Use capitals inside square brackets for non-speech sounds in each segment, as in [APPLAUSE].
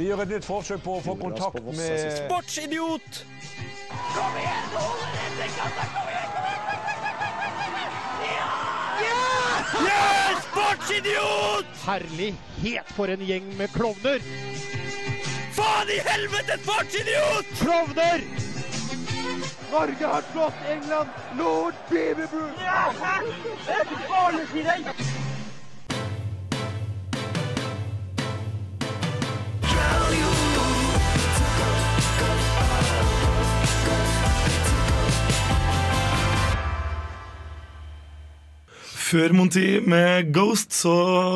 Vi gjør et nytt forsøk på å få kontakt med Sportsidiot! Kom igjen, hold dette kassa! Kom igjen, kom igjen! Ja! Sportsidiot! Herlighet for en gjeng med klovner! Faen i helvete, sportsidiot! Klovner! Norge har slått England! Lord Beaverbrook! Før Monty med Ghost så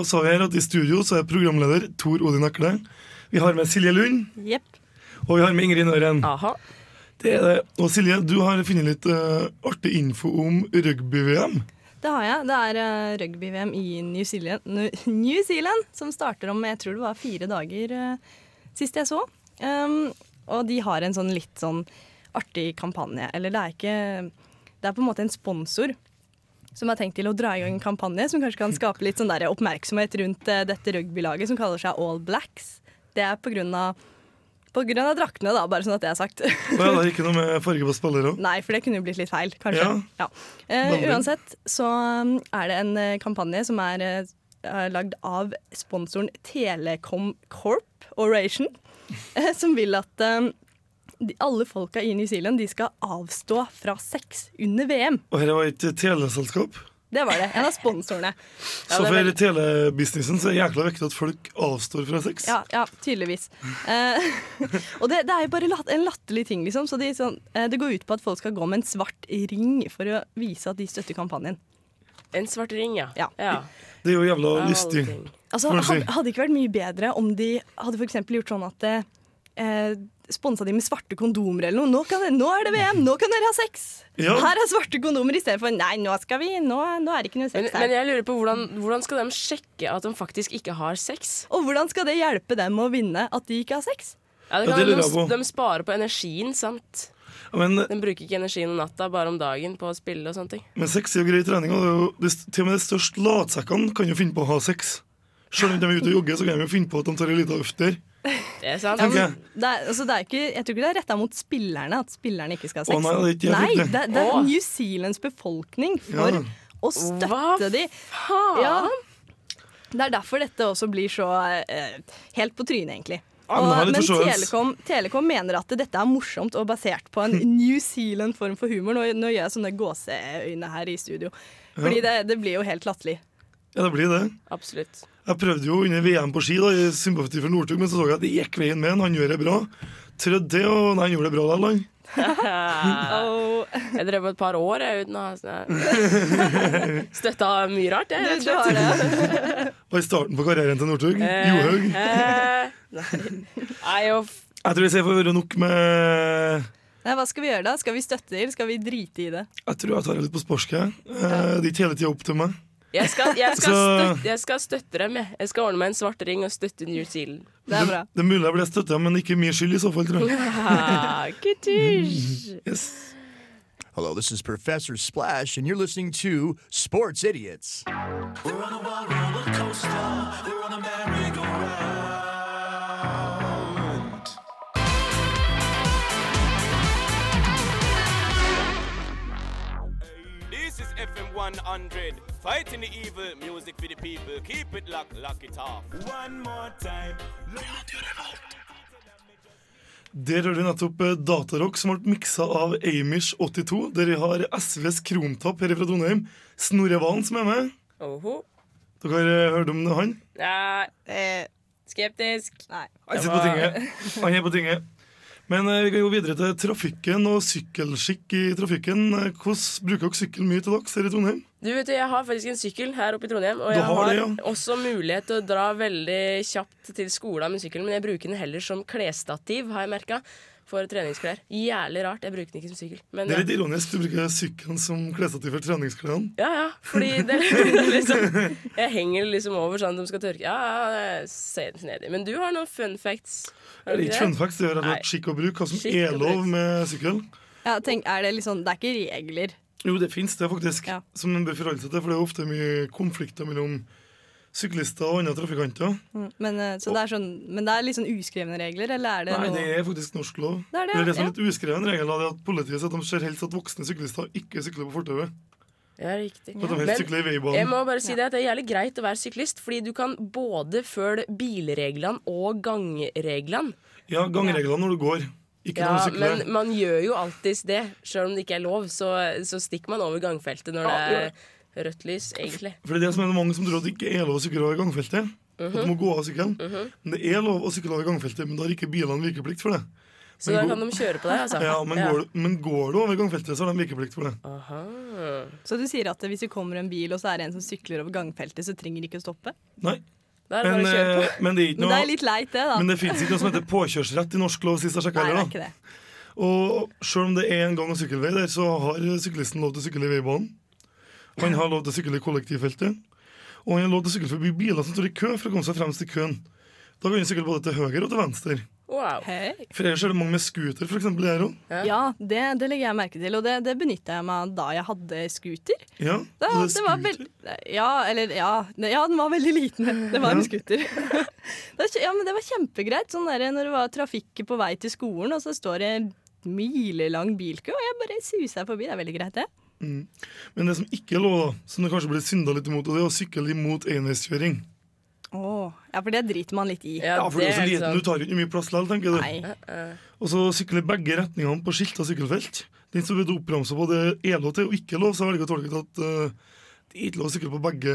sa vi her at i studio så er programleder Tor Odin Akle. Vi har med Silje Lund, Yep. og vi har med Ingrid Nøren. Aha. Det er det. Og Silje, du har funnet litt uh, artig info om rugby-VM. Det har jeg. Det er uh, rugby-VM i New Zealand, New Zealand som starter om jeg tror det var fire dager uh, sist jeg så. Um, og de har en sånn litt sånn artig kampanje. Eller det er ikke Det er på en måte en sponsor som har tenkt til å dra i gang en kampanje som kanskje kan skape litt sånn der oppmerksomhet rundt eh, dette rugbylaget som kaller seg All Blacks. Det er på grunn av på grunn av draktene, da, bare sånn at det er sagt. Ja, det er ikke noe med farge på spillere. Nei, for det kunne jo blitt litt feil, kanskje. Ja. Ja. Uh, uansett så um, er det en eh, kampanje som er er lagd av sponsoren Telekom Corp Oration, uh, [LAUGHS] som vil at de, alle folka i New Zealand de skal avstå fra sex under VM. Og her var et teleselskap. Det var det. En av sponsorene. [LAUGHS] Så for telebusinessen så er det jækla viktig at folk avstår fra sex. Ja, ja tydeligvis. Eh, [LAUGHS] og det, det er jo bare en latterlig ting, liksom. Så de, sånn, eh, det går ut på at folk skal gå med en svart ring for å vise at de støtter kampanjen. En svart ring, ja. Ja. Det er jo jævla lystig. Altså, hadde, det ikke vært mye bedre om de hadde for gjort sånn at eh, Sponsa de med svarte kondomer eller noe. Nå, kan, nå er det VM, nå kan dere ha sex! Ja. Her er svarte kondomer istedenfor nei, nå skal vi, nå, nå er det ikke noe sex men her. jeg lurer på hvordan, hvordan skal de sjekke at de faktisk ikke har sex? Og hvordan skal det hjelpe dem å vinne at de ikke har sex? Ja, det Ja, det lurer de, de sparer på energien, sant? Men, De bruker ikke energien om natta, bare om dagen på å spille og sånne ting. men sex er jo grei trening. Og det er jo, det, til og med de største latsekkene kan jo finne på å ha sex. Selv om de er ute og jogger, så kan de jo finne på at de tar en liten øft der. Det er sant. Okay. Det er, altså, det er ikke, jeg tror ikke det er retta mot spillerne at spillerne ikke skal ha sex. Oh, nei, det er ikke nei, det, det er. New Zealands befolkning for Ja. å støtte Hva de. faen? Ja. Det er derfor dette også blir så eh, helt på trynet, egentlig. Men Og, men. Telekom, Telekom mener at dette er morsomt og basert på en [LAUGHS] New Zealand-form for humor. Nå, nå gjør jeg sånne gåseøyne her i studio. Fordi det, det blir jo helt latterlig. Ja, det blir det. Absolutt. Jeg prøvde jo under VM på ski da, i sympati for Northug, men så så jeg at det gikk veien med han. Han gjør det bra. Trødde det, og nei, han gjorde det bra der, han. oh. Jeg drev et par år jeg, uten å ha sånn- [LAUGHS] støtta mye rart. Jeg, du, du det. [LAUGHS] Var i starten på karrieren til Northug. Eh, Johaug. eh, Nei, jo, Jeg tror det får være nok med Nei, hva skal vi gjøre da? Skal vi støtte det, eller skal vi drite i det? Jeg tror jeg tar det litt på sporsk. Eh, Det er ikke hele tida opp til meg. Jeg skal, jeg, skal Så- støtte, jeg skal støtte dem. Jeg. jeg skal ordne meg en svart ring og støtte New Zealand. Det er bra. Det er mulig jeg ble støtta, men ikke min skyld i så fall, tror jeg. Ja, kutusj. [LAUGHS] Yes. Hello, this is Professor Splash, and you're listening to Sports Idiots. This 100. Fighting the evil, music for the people. Keep it locked, lock it off. One more time. Der hører du nettopp eh, Datarock som ble miksa av Amish82. Der vi har SVs kromtapp her fra Trondheim. Snorre Valen som er med. Oho. Dere har eh, hørt om han? Nei, Eh, skeptisk. nei. Han sitter på tinget. [LAUGHS] Han er på tinget. Men eh, vi kan gå videre til trafikken og sykkelskikk i trafikken. Hvordan bruker dere sykkel mye til dags her i Trondheim? Du vet, Jeg har faktisk en sykkel her oppe i Trondheim, og jeg har har det, ja. også mulighet til å dra veldig kjapt til skolen med sykkelen, men jeg bruker den heller som klesstativ, har jeg merka. For treningsklær. Jævlig rart. Jeg bruker den ikke som sykkel. Men Det er ja. litt ironisk. Du bruker sykkelen som klesstativ for treningsklærne. ja, ja, fordi det er [LAUGHS] liksom Jeg henger liksom over sånn at de skal tørke. Ja, ja, det ser snedig. Men du har noen fun facts. Det er ikke fun facts, det er rett og har slett skikk og bruk. Hva som er lov med sykkel. Ja, tenk, er det liksom Det er ikke regler. Jo, det fins det, faktisk. Ja. Som en bør forholde seg til. For det er ofte mye konflikter mellom syklister og andre trafikanter. Mm. Men, eh, så det er sånn, men det er litt sånn uskrevne regler, eller er det Nei, noe det er faktisk norsk lov. Det er det, det, er som ja. er litt uskreven regel. da, Det er at Politiet sier at de ser helst at voksne syklister ikke sykler på fortauet. Ja, riktig. Sykler i jeg må bare si det at det er jævlig greit å være syklist, fordi du kan både følge bilreglene og gangreglene. Ja, gangreglene når du går, ikke Ja, men man gjør jo alltids det. Selv om det ikke er lov, så, så stikker man over gangfeltet når Ja, det er rødt lys, egentlig. For det er det som er mange som tror at det ikke er lov å sykle over gangfeltet. At du må gå av sykkelen. Mhm. Men det er lov å sykle over gangfeltet, men da har ikke bilene virkeplikt for det. Så Men da kan de kjøre på deg, altså? Ja, men, Går, du, men går du over gangfeltet, så har de virkeplikt for det. Aha. Så du sier at hvis det kommer en bil, og så er det en som sykler over gangfeltet, så trenger de ikke å stoppe? Nei. Da er Men, eh, men det er ikke Men det er litt leit, det, da. Men det fins ikke noe som heter påkjørsrett i norsk lov, sist jeg sjekka er heller. Og sjøl om det er en gang- og sykkelvei der, så har syklisten lov til å sykle i veibanen. Han har lov til å sykle i kollektivfeltet. Og han har lov til å sykle forbi biler som står i kø for å komme seg fremst i køen. Da kan han sykle både til høyre og til venstre. Wow. Hey. For ellers er det mange med scooter, eksempel, her òg. Ja, det, det legger jeg merke til, og det, det benytta jeg meg av da jeg hadde scooter. Ja, Da, det det var veld... Ja, eller ja, ja, den var veldig liten. [LAUGHS] Det var en scooter. [LAUGHS] Ja, men det var kjempegreit. Sånn der, når det var trafikk på vei til skolen, og så står det en milelang bilkø, og jeg bare suser forbi. Det er veldig greit, det. Mm. Men det som ikke er lov, som det kanskje blir synda litt imot, og det er å sykle imot enveiskjøring. Åh, ja, for det driter man litt i. Ja, Ja, for det er så liten, du tar ikke mye plass likevel, tenker du. Nei. Og så sykler begge retningene på skilta sykkelfelt. Den som er oppramsa på det er lov til og ikke lov, så jeg velger å tolke det at uh, det er ikke lov å sykle på begge.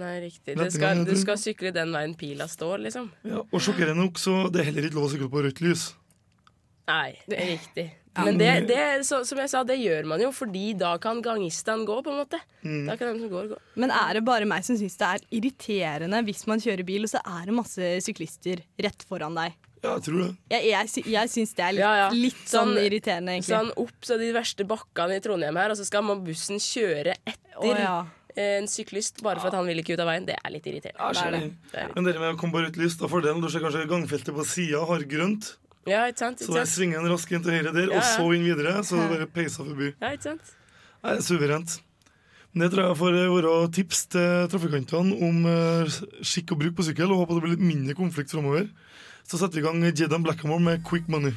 Nei, riktig. Du skal, du skal sykle den veien pila står, liksom. Ja, og sjokkerende nok, så det er heller ikke lov å sykle på rødt lys. Nei, det er riktig. Men det, det så, som jeg sa, det gjør man jo fordi da kan gangistene gå, på en måte. Mm. Da kan de som går, gå. Men er det bare meg som syns det er irriterende hvis man kjører bil, og så er det masse syklister rett foran deg? Ja, jeg tror det. Jeg, jeg, jeg syns det er litt, Ja, ja. litt sånn, Sånn- irriterende, egentlig. Sånn opp så de verste bakkene i Trondheim her, og så skal man bussen kjøre etter Å, ja. en syklist bare for at han vil ikke ut av veien. Det er litt irriterende. Ja, det er det. Det er litt- Men dere med å komme på rødt lys, da fordelen du ser kanskje gangfeltet på sida har grønt. Ja, ikke sant? Så sant. der sant? svinger en raskt inn til høyre der, Ja, og så inn videre. Så det bare peiser forbi. Ja, ikke sant? Er suverent. Men Det tror jeg får være tips til trafikantene om eh, skikk og bruk på sykkel, og håper det blir litt mindre konflikt framover. Så setter vi i gang Jedan Blackamore med Quick Money.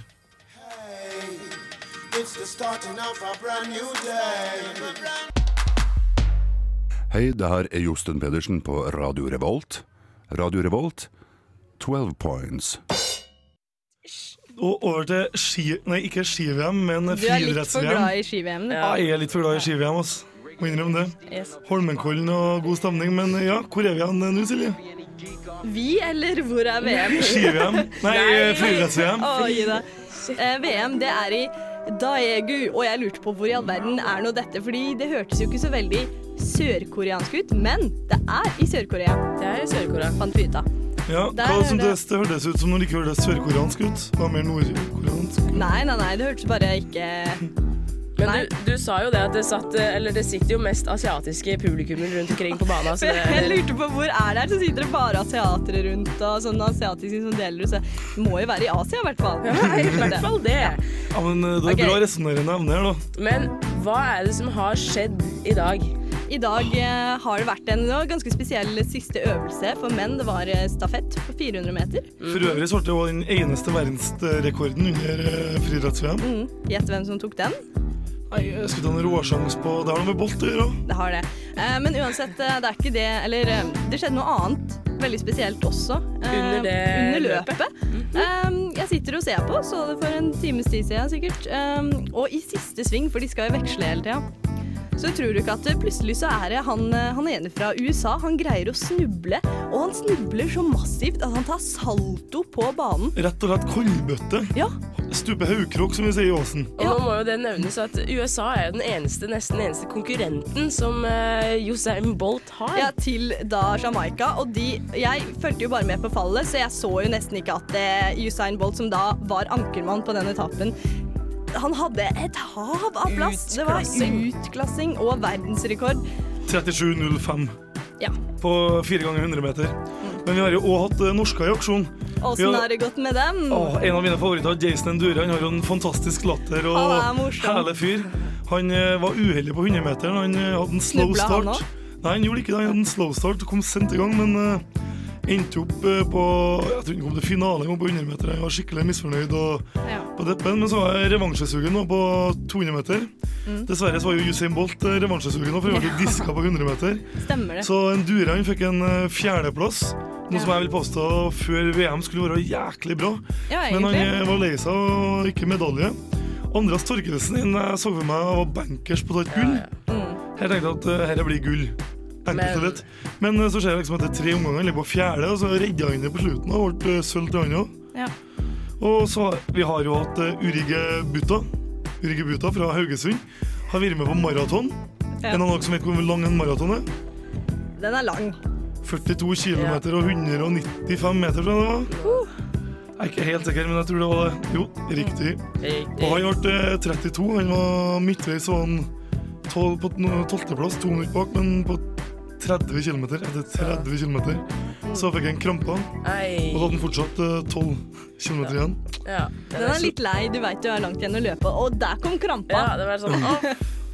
It's the starting of a brand new day. Hei, det her er Josten Pedersen på Radio Revolt. Radio Revolt, 12 points. Og over til ski... Nei, ikke ski-VM, men Du er litt for glad i ski-VM. du. Ja, jeg er litt for glad i ski-VM, ass. Må innrømme det. Yes. Holmenkollen og god stemning, men ja, hvor er vi igjen nå, Silje? Vi, eller hvor er VM? [LAUGHS] Ski-VM? Nei, friidretts-VM. Eh, VM, det er i Daegu, og jeg lurte på hvor i all verden er nå dette, fordi det hørtes jo ikke så veldig sørkoreansk ut, men det er i Sør-Korea. Det er i Sør-Korea. Fant vi ut av. Ja, hva er som det- det, det hørtes ut som når det ikke hørtes sørkoreansk ut. Det var mer nordkoreansk. Nei, nei, nei, det hørtes bare ikke Men du, du sa jo det at det satt Eller det sitter jo mest asiatiske publikummer rundt omkring på banen. Så For jeg lurte på hvor er det her, så sitter det bare asiatere rundt, og sånne asiatiske som deler, ut. det må jo være i Asia, i hvert fall. ja, i hvert fall det. Ja, men eh, Det er okay. bra resonnerende evne her, da. Men hva er det som har skjedd i dag? I dag eh, har det vært en ganske spesiell siste øvelse for menn. Det var eh, stafett på 400 meter. For øvrig så ble det jo den eneste verdensrekorden under eh, friidretts-VM. Mm. Gjett hvem som tok den? Nei, Jeg skulle ta en råsjanse på Det har noe med bolt å gjøre. Det har det. Eh, men uansett, det er ikke det Eller det skjedde noe annet veldig spesielt også. Under det under løpet? løpet. Eh, jeg sitter og ser på, så det for en times tid siden sikkert. Og i siste sving, for de skal jo veksle hele tida. Så tror du ikke at plutselig så er det han, eh, han ene fra USA, han greier å snuble. Og han snubler så massivt at han tar salto på banen. Rett og slett kollbøtte. Ja, Stupe haugkrok, som vi sier i Åsen. Og nå må jo det nevnes at USA er jo den eneste, nesten eneste konkurrenten som uh, Usain Bolt har. Ja, til da Jamaica. Og de Jeg fulgte jo bare med på fallet, så jeg så jo nesten ikke at uh, Usain Bolt, som da var ankermann på den etappen han hadde et hav av plass. Det var Utklassing. og verdensrekord. 37,05 Ja. på 4 ganger 100 meter. Men vi har jo òg hatt eh, norsker i aksjon. Åssen har det gått med dem? Å, en av mine favoritter, Jason Endure, han har jo en fantastisk latter og Han herlig fyr. Han eh, var uheldig på 100-meteren. Han eh, hadde en slow Snubla han start. Nei, han gjorde ikke det. Han hadde en slow start og kom sent i gang, men eh, endte opp eh, på Jeg tror han kom til finalen jeg kom på 100 meter. Jeg var skikkelig misfornøyd og Ja. på deppen, men så var jeg revansjesugen nå på 200 meter. Mm. Dessverre så var jo Usain Bolt eh, revansjesugen nå, for han ble Ja. diska på 100 meter. [LAUGHS] Stemmer det. Så en Duran fikk en eh, fjerdeplass, noe som jeg vil påstå før VM skulle være jæklig bra. Ja, Men han var lei seg og ikke medalje. Andreas Torkelsen jeg så for meg var bankers på et gull. Her tenkte jeg at dette blir gull. Enkelt Men-. Men eh, så ser jeg liksom etter tre omganger, han ligger på fjerde, og så redda han det på slutten og ble uh, sølv til han òg. Ja. Og så vi har jo hatt uh, Urige Buta. Urige Buta fra Haugesund. Har vært med på maraton. Ja. En av dere som vet hvor lang en maraton er? Den er lang. 42 km og 195 meter, tror jeg det var. Jeg er ikke helt sikker, men jeg tror det var det. Jo, riktig. Og han ble eh, 32. Han var midtveis han på 12.-plass, to minutter bak, men på 30 km. Etter 30 km så fikk jeg en krampe, Og da hadde den fortsatt eh, 12 km igjen. Ja, Den er litt lei, du veit du har langt igjen å løpe, og der kom krampa. Ja, det var sånn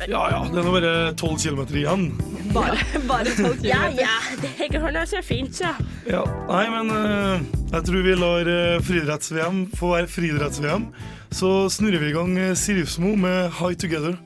Ja ja, det er nå bare 12 km igjen. Bare, bare 12 Ja, kilometer. ja, det går nå så fint, så. Ja, Nei, men eh, jeg tror vi lar uh, friidretts-VM få være friidretts-VM. Så snurrer vi i gang Sirifsmo med High Together.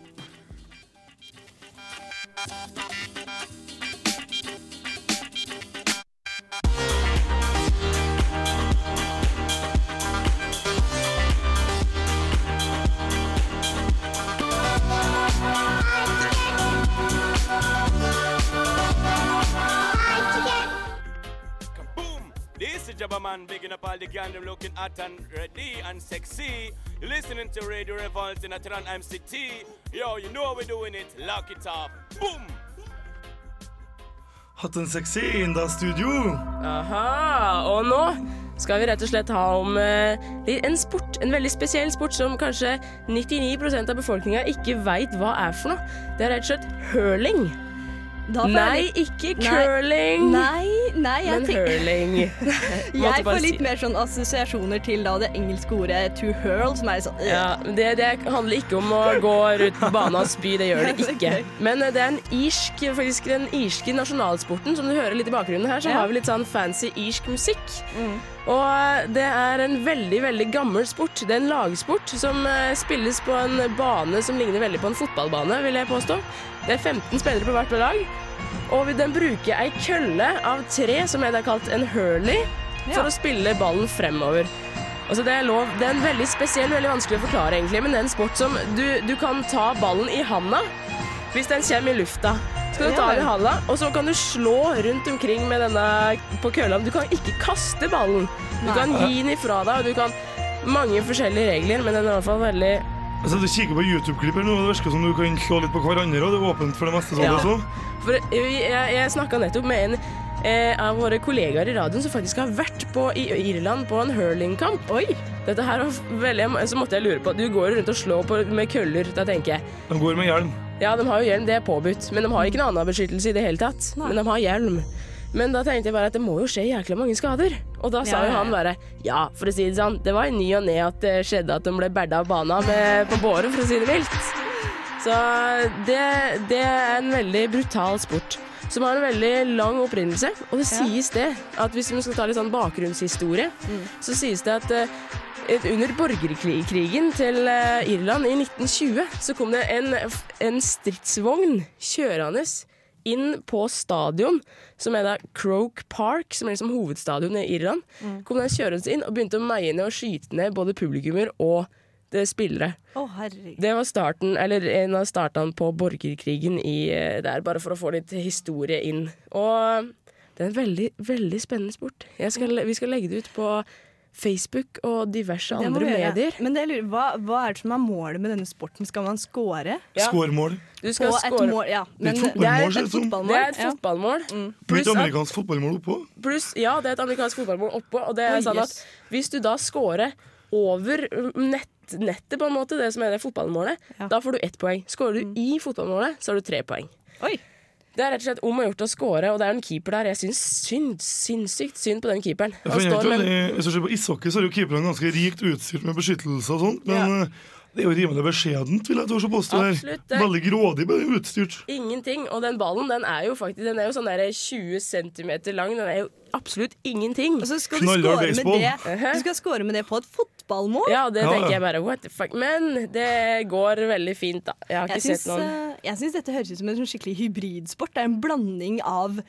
All the gang, them looking hot and ready and sexy. You're listening to Radio Revolt in Atran MCT. Yo, you know how we're doing it. Lock it up. Boom! Hot and sexy Inda Studio. Aha, og nå skal vi rett og slett ha om eh, en sport, en veldig spesiell sport som kanskje 99 av befolkninga ikke veit hva er for noe. Det er rett og slett hurling. Da får jeg Nei, litt- ikke curling, Nei, nei, jeg men hurling. [LAUGHS] Jeg får får si- litt mer sånn assosiasjoner til da det engelske ordet to hurl, som er sånn øh. Ja, det, det handler ikke om å gå rundt på banen og spy, det gjør det [LAUGHS] ikke. Men eh, det er en irsk, faktisk den irske nasjonalsporten, som du hører litt i bakgrunnen her, så Ja. har vi litt sånn fancy irsk musikk. Og eh, det er en veldig, veldig gammel sport. Det er en lagsport som eh, spilles på en bane som ligner veldig på en fotballbane, vil jeg påstå. Det er 15 spillere på hvert lag. Og vi- den bruker ei kølle av tre, som jeg har kalt en hurley, for Ja. å spille ballen fremover. Altså det, er lov, det er en veldig spesiell, veldig vanskelig å forklare egentlig, men det er en sport som du, du kan ta ballen i handa hvis den kommer i lufta. Så kan du ta den i handa, og så kan du slå rundt omkring med denne på kølla. Du kan ikke kaste ballen. Du kan gi den ifra deg, og du kan mange forskjellige regler, men den er i hvert fall veldig Altså, du kikker på YouTube-klipper nå, og det virker som du kan slå litt på hverandre, og det er åpent for det meste. sånn Ja. også. For jeg, jeg, jeg snakka nettopp med en eh, av våre kollegaer i radioen som faktisk har vært på, i Irland på en hurlingkamp. Oi! Dette her var veldig, Så måtte jeg lure på Du går rundt og slår på med køller. Da tenker jeg De går med hjelm. Ja, de har jo hjelm, det er påbudt. Men de har ikke noen annen beskyttelse i det hele tatt. Nei. Men de har hjelm. Men da tenkte jeg bare at det må jo skje jækla mange skader. Og da sa jo han bare Ja, for å si det sånn, det var i ny og ne at det skjedde at de ble berda av bana med, på båren, for å si det mildt. Så det, det er en veldig brutal sport. Som har en veldig lang opprinnelse. Og det sies det at hvis vi skal ta litt sånn bakgrunnshistorie, så sies det at uh, under borgerkrigen til uh, Irland i 1920 så kom det en, en stridsvogn kjørende inn på stadion, som er da Croke Park, som er liksom hovedstadion i Irland. Kom den kjørende inn og begynte å meie ned og skyte ned både publikummer og det spillere. Oh. Det var starten, eller en av startene på borgerkrigen i, eh, der, bare for å få litt historie inn. Og det er en veldig, veldig spennende sport. Jeg skal, vi skal legge det ut på Facebook og diverse andre medier. Men det lurer, hva, hva er det som er målet med denne sporten? Skal man score? Ja. Skårmål. Du skal På et mål, ja. Det er et Men fotballmål, det er det et fotballmål. Det er et ja. fotballmål. Blir Pluss et amerikansk fotballmål oppå. Plus, ja, det er et amerikansk fotballmål oppå, og det er sånn at hvis du da scorer over nett, nettet, på en måte, det som er det fotballmålet, Ja. da får du ett poeng. Skårer du i fotballmålet, så har du tre poeng. Oi. Det er rett og slett om å gjort å score, og det er en keeper der. Jeg syns synd, sinnssykt synd på den keeperen. Han står med på ishockey, så er jo keeperne ganske rikt utstyrt med beskyttelse og sånt, men Ja. Eh, Det er jo rimelig beskjedent, vil jeg tørre å påstå. her. Absolutt, det- Veldig grådig utstyrt. Ingenting. Og den ballen den er jo faktisk Den er jo sånn der 20 cm lang. Den er jo absolutt ingenting. Og så skal du score med det Du skal score med det på et fotballmål. Ja, det Ja, tenker ja. jeg bare what the fuck. Men det går veldig fint, da. Jeg har ikke Jeg syns, sett noen eh, jeg syns dette høres ut som en sånn skikkelig hybridsport. Det er en blanding av eh.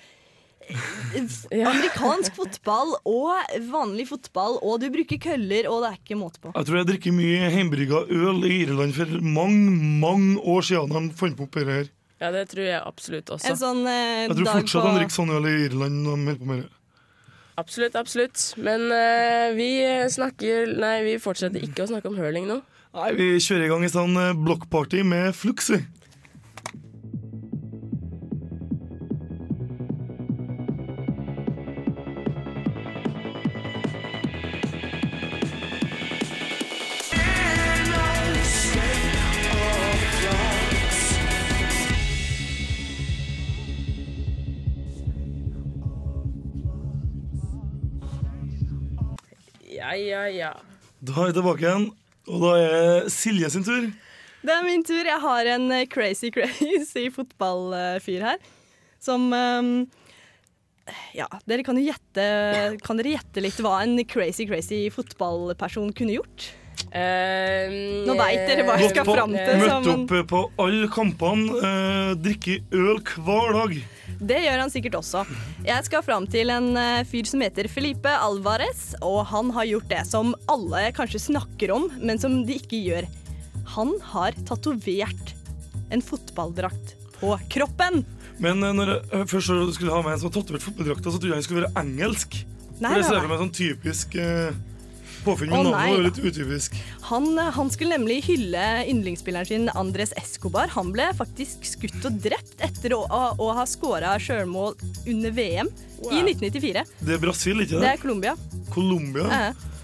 Amerikansk fotball og vanlig fotball, og du bruker køller, og det er ikke måte på. Jeg tror jeg drikker mye hjemmebrygga øl i Irland for mange, mange år siden de fant opp dette her. Ja, det tror jeg absolutt også. En sånn eh, Jeg tror fortsatt på de drikker sånn øl i Irland når de holder på med det. Absolutt, absolutt. Men eh, vi snakker Nei, vi fortsetter ikke å snakke om hurling nå. Nei, Vi kjører i gang en sånn eh, blokkparty med flux, Ja, ja. Da er jeg tilbake igjen, og da er Silje sin tur. Det er min tur. Jeg har en eh, crazy, [LAUGHS] crazy fotballfyr her. Som um, Ja, dere kan jo gjette Kan dere gjette litt hva en crazy, crazy fotballperson kunne gjort? Uh, Nå vet dere hva jeg skal fram til. møtt opp på alle kampene, uh, drikke øl hver dag. Det gjør han sikkert også. Jeg skal fram til en eh, fyr som heter Felipe Alvarez, og han har gjort det som alle kanskje snakker om, men som de ikke gjør. Han har tatovert en fotballdrakt på kroppen. Men eh, når jeg først skulle ha med en som har tatovert fotballdrakta, så trodde jeg han skulle være engelsk. Nei, For det ser jeg for meg sånn typisk eh, påfunn, Å, men navnet var litt utypisk. Han, eh, han skulle nemlig hylle yndlingsspilleren sin Andres Escobar. Han ble faktisk skutt og drept etter å, å, ha skåra sjølmål under VM i 1994. Det er Brasil, ikke Det det? er Colombia. Colombia. Ja.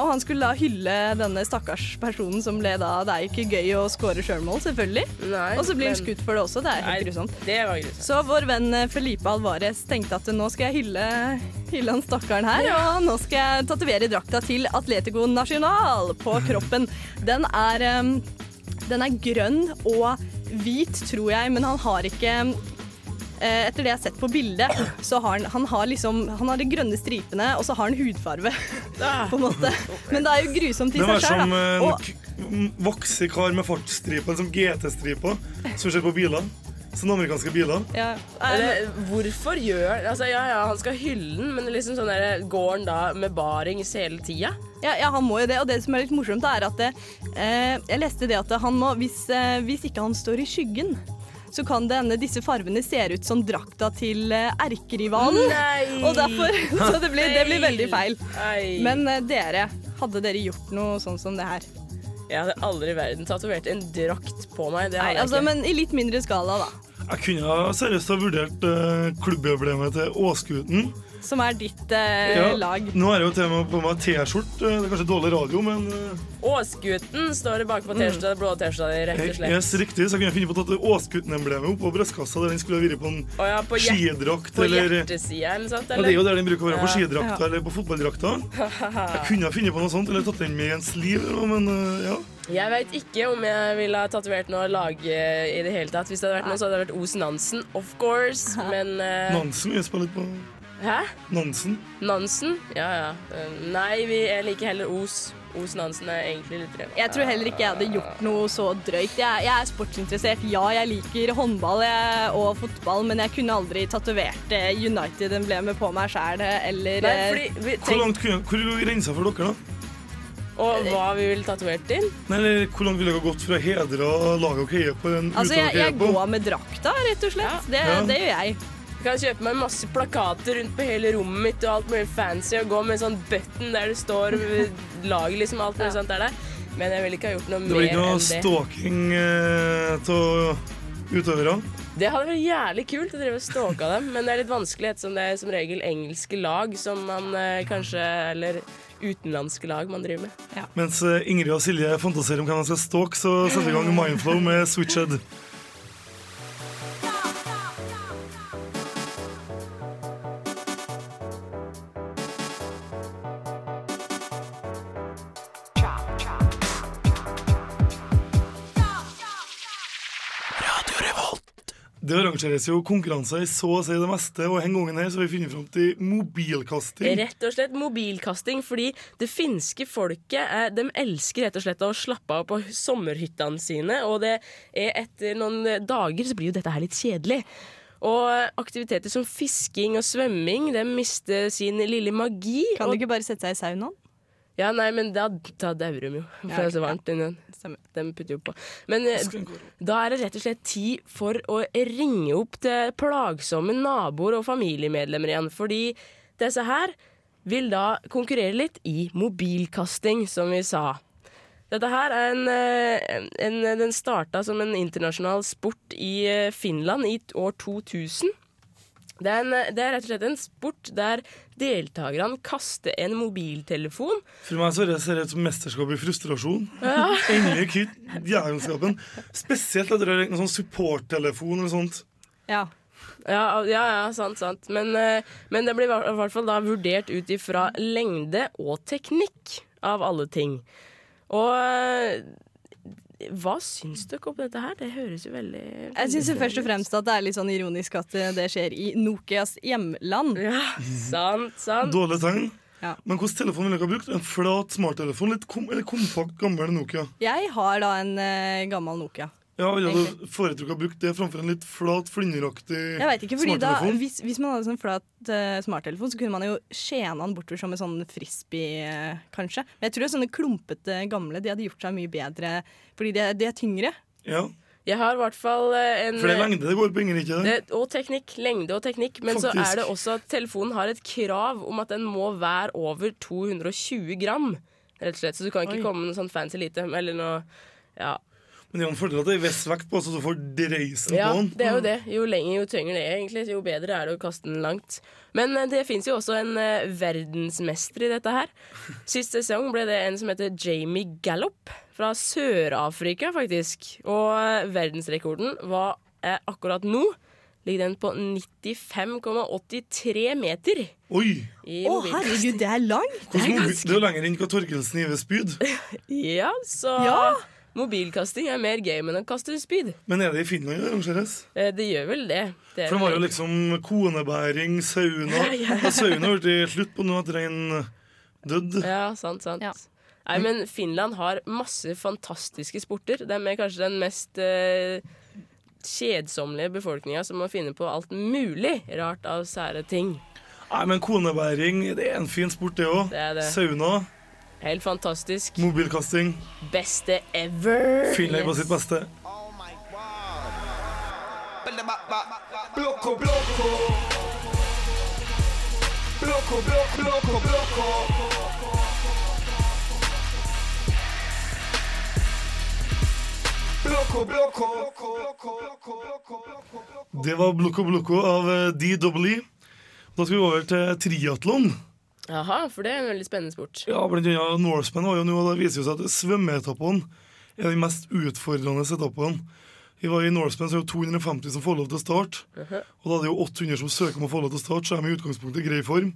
Og han skulle da hylle denne stakkars personen som ble da Det er ikke gøy å score sjølmål, selvfølgelig. Nei, Og så blir han skutt for det også. Det er helt grusomt. Grusomt. Så vår venn eh, Felipe Alvarez tenkte at nå skal jeg hylle, hylle han stakkaren her, og nå skal jeg tatovere drakta til Atletico Nacional på kroppen. Den er, em, den er grønn og hvit, tror jeg, men han har ikke eh, etter det jeg har sett på bildet, så har han, han har liksom Han har de grønne stripene, og så har han hudfarve, på en måte. Men det er jo grusomt i Det var seg sjøl, som da. en voksekar k- m- vokse kar med fartsstriper, som GT-striper, som ser på biler. Sånne amerikanske biler. ja, eh, det, hvorfor gjør altså, Ja, ja, han skal hylle den, men liksom sånn der, går han da med barings hele tida? Ja, ja, han må jo det. Og det som er litt morsomt, er at det, eh, jeg leste det at han må, hvis, eh, hvis ikke han står i skyggen, så kan det hende disse farvene ser ut som drakta til eh, erkerivalen. Nei! Og derfor, [LAUGHS] så det blir, det blir veldig feil. Nei. Men eh, dere, hadde dere gjort noe sånn som det her? Jeg hadde aldri i verden tatovert en drakt på meg. Det Nei, altså, men i litt mindre skala, da. Jeg kunne seriøst ha vurdert uh, klubbemblemet til Åsguten. Som er ditt eh, Ja, lag. Nå er det jo til og med på meg T-skjorte. eh, Det er kanskje dårlig radio, men eh, Åsgutten står det bakpå T-skjorta, blå T-skjorta di, rett og slett. yes, riktig, så jeg kunne finne på å ta Åsgutten-emblemet på brystkassa der den skulle ha vært på en oh, ja, på, skidrakt på eller hjertesida eller noe Eller? ja, Det er jo der den bruker å være på Ja. eller på fotballdrakta. Jeg kunne ha funnet på noe sånt, eller tatt den med i en sleeve, men eh, ja. Jeg veit ikke om jeg ville ha tatovert noe lag i det hele tatt. Hvis det hadde vært noe, så hadde det vært Os Nansen, of course. Men uh... Nansen vil jeg spille litt på. Hæ? Nansen. Nansen? Ja ja. Eh, Nei, vi, jeg liker heller Os. Os Nansen er egentlig litt drev. Jeg tror heller ikke jeg hadde gjort noe så drøyt. Jeg, jeg er sportsinteressert. Ja, jeg liker håndball jeg, og fotball, men jeg kunne aldri tatovert eh, United-emblemet på meg sjæl eller Nei, eh, fordi vi, Hvor tenk, langt kunne, hvor grensa for dere, da? Og hva vi ville tatovert til? Nei, eller Hvor langt ville dere gått for å hedre laget og heie på? Den Altså, jeg, jeg går med drakta, rett og slett. Det, Ja. det gjør jeg. Jeg kan kjøpe meg masse plakater rundt på hele rommet mitt og alt mulig fancy og gå med en sånn button der det står laget, liksom. Alt mulig sånt er der. Men jeg ville ikke ha gjort noe mer enn Det Det blir ikke noe stalking eh, av utøvere? Det hadde vært jævlig kult å drive og stalke dem, men det er litt vanskelig ettersom det er som regel engelske lag som man eh, kanskje Eller utenlandske lag man driver med. Mens eh, Ingrid og Silje fantaserer om hvem de skal stalke, så setter vi i gang Mindflow med Switched. Det arrangeres jo konkurranser i så å si det meste, og en gangen her så har vi funnet fram til mobilkasting. Rett og slett mobilkasting, fordi det finske folket er, de elsker rett og slett å slappe av på sommerhyttene sine, og det er etter noen dager så blir jo dette her litt kjedelig. Og aktiviteter som fisking og svømming de mister sin lille magi. Kan de du ikke bare sette seg i saunaen? Ja, nei, men da, da dauer de jo, [LAUGHS] for det er så varmt inni den. De putter jo på. Men eh, da er det rett og slett tid for å ringe opp til plagsomme naboer og familiemedlemmer igjen. Fordi disse her vil da konkurrere litt i mobilkasting, som vi sa. Dette her er en, eh, en Den starta som en internasjonal sport i eh, Finland i år 2000. Det er, en, det er rett og slett en sport der deltakerne kaster en mobiltelefon For meg så er det ser det ut som mesterskap i frustrasjon. Ja. [LAUGHS] Endelig kvitt jævelskapen. Spesielt etter å ha en sånn supporttelefon eller sånt. Ja. Ja, ja, ja sant, sant. Men, eh, men det blir i hvert- fall da vurdert ut ifra lengde og teknikk, av alle ting. Og eh, hva syns dere om dette her? Det høres jo veldig, Jeg syns først og fremst at det er litt sånn ironisk at eh, det skjer i Nokias hjemland. Ja, sant, sant. Dårlig tegn. Ja. Men hvilken telefon ville dere ha brukt? En flat smarttelefon? Litt kom, eller kompakt, gammel Nokia? Jeg har da en uh, gammel Nokia. Ja, Ville du foretrukket å bruke det framfor en litt flat, flinneraktig Jeg vet ikke, fordi da, hvis, hvis man hadde sånn flat uh, smarttelefon, så kunne man jo skjene den bortover som en sånn frisbee, uh, kanskje. Men jeg tror sånne klumpete gamle de hadde gjort seg mye bedre, fordi de, er- de er tyngre. Ja, Jeg har i hvert fall eh, en For det er lengde det går på, Inger, ikke det? Og teknikk. Lengde og teknikk. Men så er det også at telefonen har et krav om at den må være over 220 gram. Rett og slett. Så du kan ikke Oi. komme med noe sånn fancy lite. Eller noe Ja. Men det er en fordel at det er vestvekt på, så du får dreisen Ja, på den. det er jo det. Jo lenger, jo tyngre det er, egentlig, jo bedre er det å kaste den langt. Men eh, det fins jo også en eh, verdensmester i dette her. Sist sesong ble det en som heter Jamie Gallop, fra Sør-Afrika, faktisk. Og eh, verdensrekorden var akkurat nå ligger den på 95,83 meter. Oi! Å, oh, herregud, det er langt! Hvordan mobil, det er jo lenger enn hva Torkelsen gir ved spyd. Ja, så Ja. Mobilkasting er mer gøy enn å kaste spyd. Men er det i Finland det arrangeres? Eh, Det gjør vel det. det For det var jo liksom konebæring, sauna Ja, ja. Og Sauna har blitt slutt på nå etter en død. Ja, sant, sant. Ja. Nei, men Finland har masse fantastiske sporter. De er kanskje den mest eh, kjedsommelige befolkninga som må finne på alt mulig rart av sære ting. Nei, men konebæring det er en fin sport, det òg. Det det. Sauna, Helt fantastisk. mobilkasting. Beste ever. Finlay på sitt beste. Det var Bloko Bloko av DWE. Da skal vi over til triatlon. Jaha, for det er en veldig spennende sport. Ja, blant annet Norseman var jo nå, og det viser jo seg at svømmeetappene er de mest utfordrende etappene. Vi var I Norseman så er det jo 250 som får lov til å starte. Og da er det jo 800 som søker om å få lov til å starte, så er de i utgangspunktet i grei form.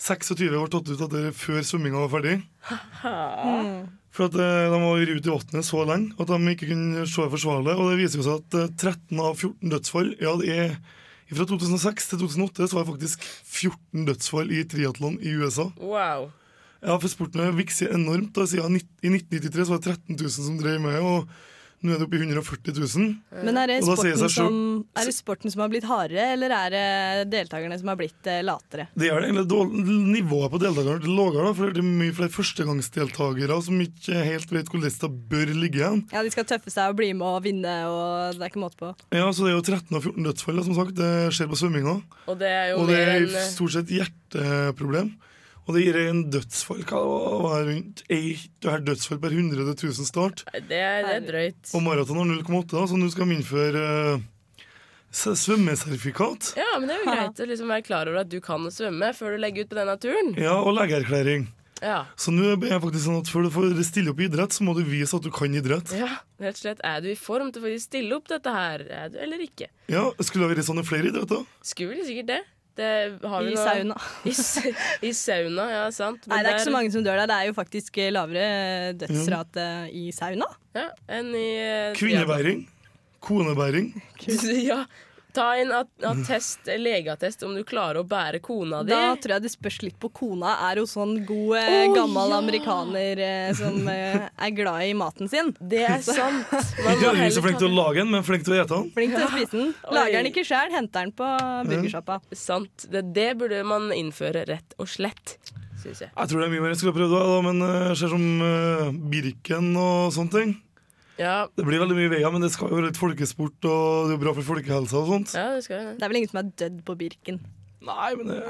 26 ble tatt ut etter før svømminga var ferdig. For at eh, de var ute i vannet så lenge at de ikke kunne se forsvarlig. Og det viser jo seg at eh, 13 av 14 dødsfall Ja, det er fra 2006 til 2008 så var det faktisk 14 dødsfall i triatlon i USA. Wow. Ja, for sporten har vikset enormt. Da, siden I 1993 så var det 13 000 som drev med, og nå er det oppe i 140 000. Men er det, sporten som, er det sporten som har blitt hardere, eller er det deltakerne som har blitt eh, latere? Det er det egentlig Nivået på deltakerne er lavere, for det er mye flere førstegangsdeltakere som ikke helt vet hvor lista bør ligge igjen. Ja, De skal tøffe seg og bli med og vinne, og det er ikke måte på. Ja, så Det er jo 13 av 14 dødsfall, som sagt. Det skjer på svømminga. Og det er jo Og det er stort sett hjerteproblem. Og det gir en dødsfall hva var, rundt et dødsfall per 100 000 start. Det, er, det er drøyt. Og maraton har 0,8, så nå skal de innføre eh, svømmesertifikat. Ja, men det er jo greit å liksom være klar over at du kan svømme før du legger ut på denne turen. Ja, og legeerklæring. Ja. Så nå er det faktisk sånn at før du får stille opp i idrett, så må du vise at du kan idrett. ja, rett og slett. Er du i form til å faktisk stille opp dette her, er du eller ikke? Ja, Skulle det vært sånn i flere idretter? Skulle sikkert det. Det har vi [LAUGHS] I sauna. I, I sauna, ja, sant. Nei, det er ikke så mange som dør der. Det er jo faktisk eh, lavere dødsrate i sauna. Ja, enn i eh, Kvinnebæring. Konebæring. Ja, Ta en at- attest, legeattest om du klarer å bære kona di. Da tror jeg det spørs litt på kona. Er hun sånn god, eh, Å, gammel ja. amerikaner eh, som eh, er glad i maten sin? Det er sant. [LAUGHS] Ikke må så flink til å lage den, men flink til å ete den. Flink til å spise den. Lager den ikke sjøl, henter den på burgersjappa. Sant. Det, det burde man innføre, rett og slett. Jeg. Jeg tror det er mye mer jeg skulle prøvd, men det skjer ser som Birken og sånne ting. Ja, Det blir veldig mye veier, men det skal jo være litt folkesport, og det er jo bra for folkehelsa og sånt. ja det skal. Det er vel ingen som er dødd på Birken. Nei, men det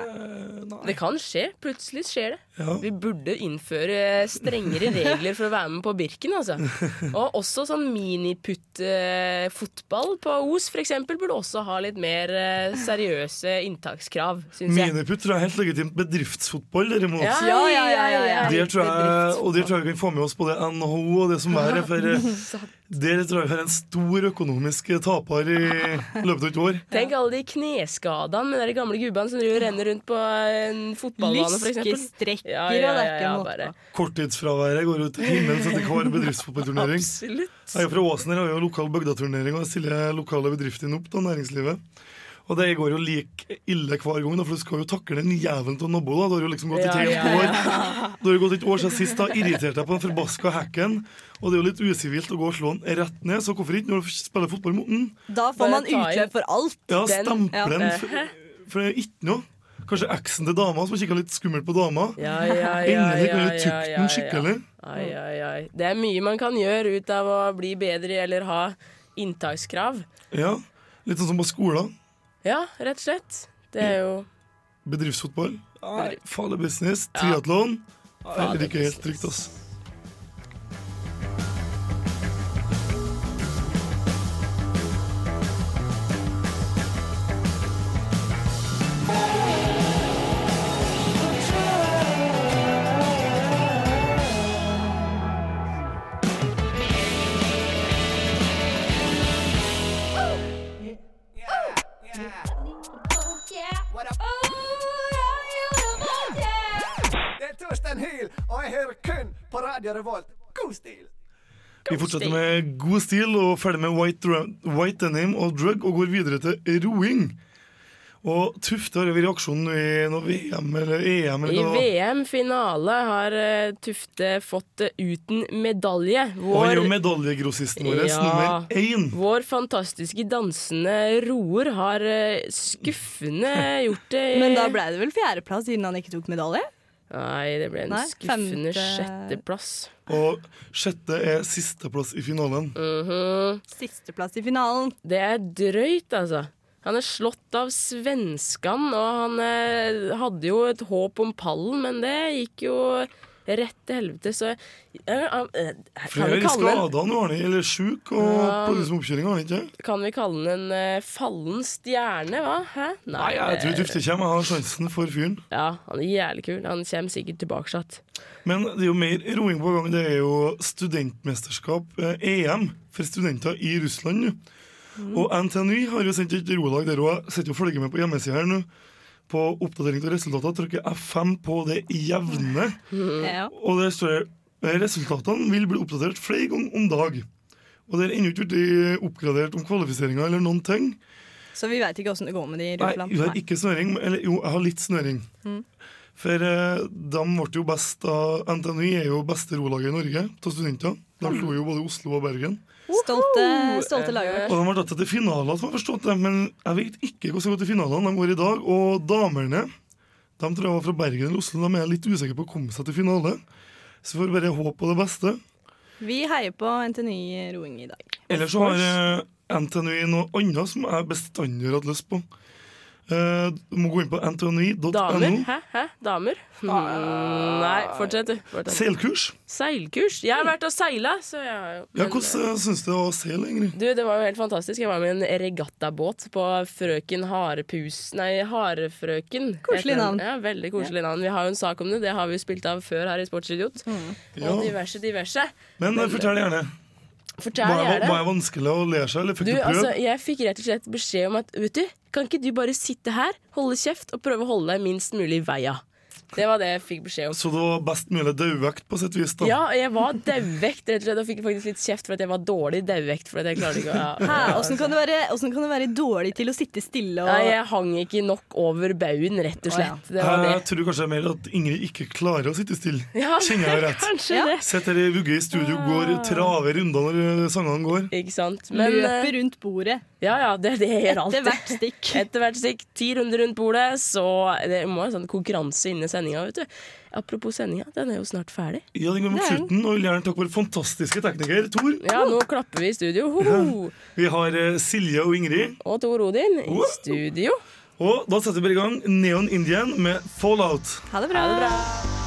Nei. Det kan skje. Plutselig skjer det. Ja. Vi burde innføre strengere regler for å være med på Birken, altså. [LAUGHS] Og også sånn miniputt-fotball på Os, eksempel, burde også ha litt mer eh, seriøse inntakskrav, syns jeg. Miniputt tror jeg er helt legitimt. Bedriftsfotball, derimot. Ja, Ja, ja, ja, ja, ja. Der tror jeg, og der tror jeg vi kan få med oss både NHO og det som er. For [LAUGHS] eh, der tror jeg har en stor økonomisk taper i løpet av et år. Tenk alle de kneskadene med de gamle gubbene som driver renner rundt på en fotballbane, for eksempel. Lyskestrekker Ja, og ja, det er ja, ikke ja. Korttidsfraværet går ut til himmelen etter hver bedriftsfotballturnering. Absolutt. Jeg er fra Åsen her har jo lokal bygdaturnering, og stiller lokale bedrifter opp, til næringslivet. Og det går jo like ille hver gang, for du skal jo takle den jævelen av nabo. da. Du har jo liksom gått et Ja, helt ja, år Du har jo gått et år siden sist. da Irritert deg på den forbaska hacken. Og det er jo litt usivilt å gå og slå den rett ned, så hvorfor ikke når du spiller fotball mot den? Da får man utløp for alt. Ja, Den- stemple den, for, for det er ikke noe. Kanskje eksen til dama som kikka litt skummelt på dama. Ja, ja, ja, Endelig ja, kan du ja, den skikkelig. Ai, ai, ai. Det er mye man kan gjøre ut av å bli bedre eller ha inntakskrav. Ja, Litt sånn som på skolen. Ja, rett og slett. Det er jo Bedriftsfotball. Nei, farlig business. Triatlon. Heller ikke helt trygt, ass. På Radio God stil! Vi fortsetter med god stil og ferdig med White, White Denim og Drug og går videre til roing. Og Tufte har vært i aksjon i noe VM eller EM. I Eller I. VM-finale har eh, Tufte fått eh, uten medalje. Og han er jo medaljegrossisten vår, Ja. nummer én. vår fantastiske dansende roer har eh, skuffende gjort det Men da ble det vel fjerdeplass siden han ikke tok medalje? Nei, det ble en Nei, skuffende femte- sjetteplass. Og sjette er sisteplass i finalen. Mhm. Sisteplass i finalen. Det er drøyt, altså. Han er slått av svenskene, og han eh, hadde jo et håp om pallen, men det gikk jo rett til helvete, så Flere skada nå, Arne, eller sjuk, og Ja. på liksom oppkjøringa, ikke? kan vi kalle den en eh, fallen stjerne, hva? Hæ? Nei, jeg tror Tufte kommer. Jeg har sjansen for fyren. Ja, han er jævlig kul. Han kommer sikkert tilbake igjen. Men det er jo mer roing på gang. Det er jo studentmesterskap, eh, EM, for studenter i Russland nå. Og NTNU har jo sendt et rolag der jeg sitter og følger med på hjemmesida her nå. På oppdatering av resultater trykker F5 på det jevne. Ja. Og der står det resultatene vil bli oppdatert flere ganger om dag. Og det er ennå ikke blitt oppgradert om kvalifiseringa eller noen ting. Så vi veit ikke åssen det går med de i Nei, jeg har ikke snøring. Eller jo, jeg har litt snøring. Mm. For eh, de ble jo best av NTNU er jo beste rolaget i Norge av studenter. De slo jo både Oslo og Bergen. Stolte, stolte laget. Og de har tatt til finaler, som jeg har forstått det. Men jeg vet ikke hvordan det går til finalene. De går i dag. Og damene, de tror jeg var fra Bergen eller Oslo, de er litt usikre på å komme seg til finale. Så vi får bare håpe på det beste. Vi heier på NTNU i roing i dag. Ellers så har eh, NTNU noe annet som jeg bestandig har hatt lyst på. Eh, du må gå inn på antony.no. Damer? Hæ? Hæ? Damer? Mm, nei, fortsett, du. Seilkurs. Seilkurs? Jeg har vært og seila, så jeg har jo Ja, Hvordan uh, syns du det var å seile, Ingrid? Du, Det var jo helt fantastisk. Jeg var med i en regattabåt på Frøken Harepus Nei, Harefrøken. Koselig navn. Ja, Veldig koselig navn. Vi har jo en sak om det. Det har vi jo spilt av før her i Sportsidiot. Mm. Og diverse, diverse. Men Men fortell gjerne. Fortell Var, det. var jeg vanskelig å lære seg, eller fikk Du, du, prøve? altså, jeg fikk rett og slett beskjed om at vet du, kan ikke du bare sitte her, holde kjeft og prøve å holde deg minst mulig i veia? Det var det jeg fikk beskjed om. Så det var best mulig dauvekt på sitt vis, da. Ja, jeg var dauvekt, rett og slett. Og fikk faktisk litt kjeft for at jeg var dårlig dauvekt. For jeg klarte ikke å ja. Hæ, Åssen kan, kan du være dårlig til å sitte stille og Nei, jeg hang ikke nok over baugen, rett og slett. Det var Jeg det. tror kanskje mer at Ingrid ikke klarer å sitte stille. Ja, Kjenner jeg rett? kanskje det. Sitter her i vugge i studio, går traver runder når sangene går. Ikke sant. Men, løper eh, rundt bordet Ja, ja, det er det jeg gjør alltid. etter hvert stikk. Etter hvert stikk. Ti runder rundt bordet, så det må jo sånn konkurranse innen sendinga, vet du. Apropos sendinga, den er jo snart ferdig. Ja, den går mot slutten, og vil gjerne takke vår fantastiske tekniker Tor. Ja, nå klapper vi i studio. Ho, ho. Vi har eh, Silje og Ingrid. Og Tor Odin i Wow. studio. Og da setter vi bare i gang Neon Indian med Fallout. Ha det bra. Ha det bra.